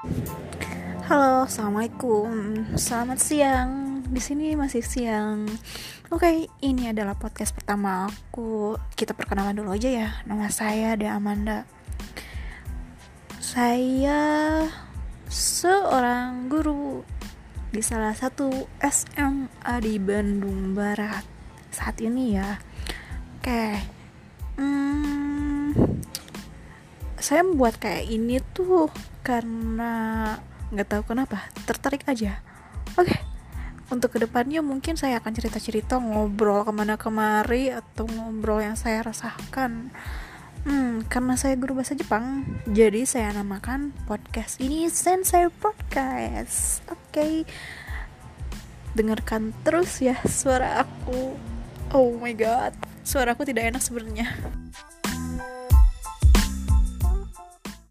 Halo, assalamualaikum. Selamat siang. Di sini masih siang. Oke, ini adalah podcast pertama aku. Kita perkenalan dulu aja ya. Nama saya De Amanda. Saya seorang guru di salah satu SMA di Bandung Barat saat ini ya. Oke. Hmm, saya membuat kayak ini tuh karena nggak tahu kenapa tertarik aja. Oke untuk ke depannya mungkin saya akan cerita-cerita ngobrol ke mana kemari atau ngobrol yang saya rasakan. Hmm, karena saya guru bahasa Jepang jadi saya namakan podcast ini Sensei Podcast. Oke okay. dengarkan terus ya suara aku. Oh my god suara aku tidak enak sebenarnya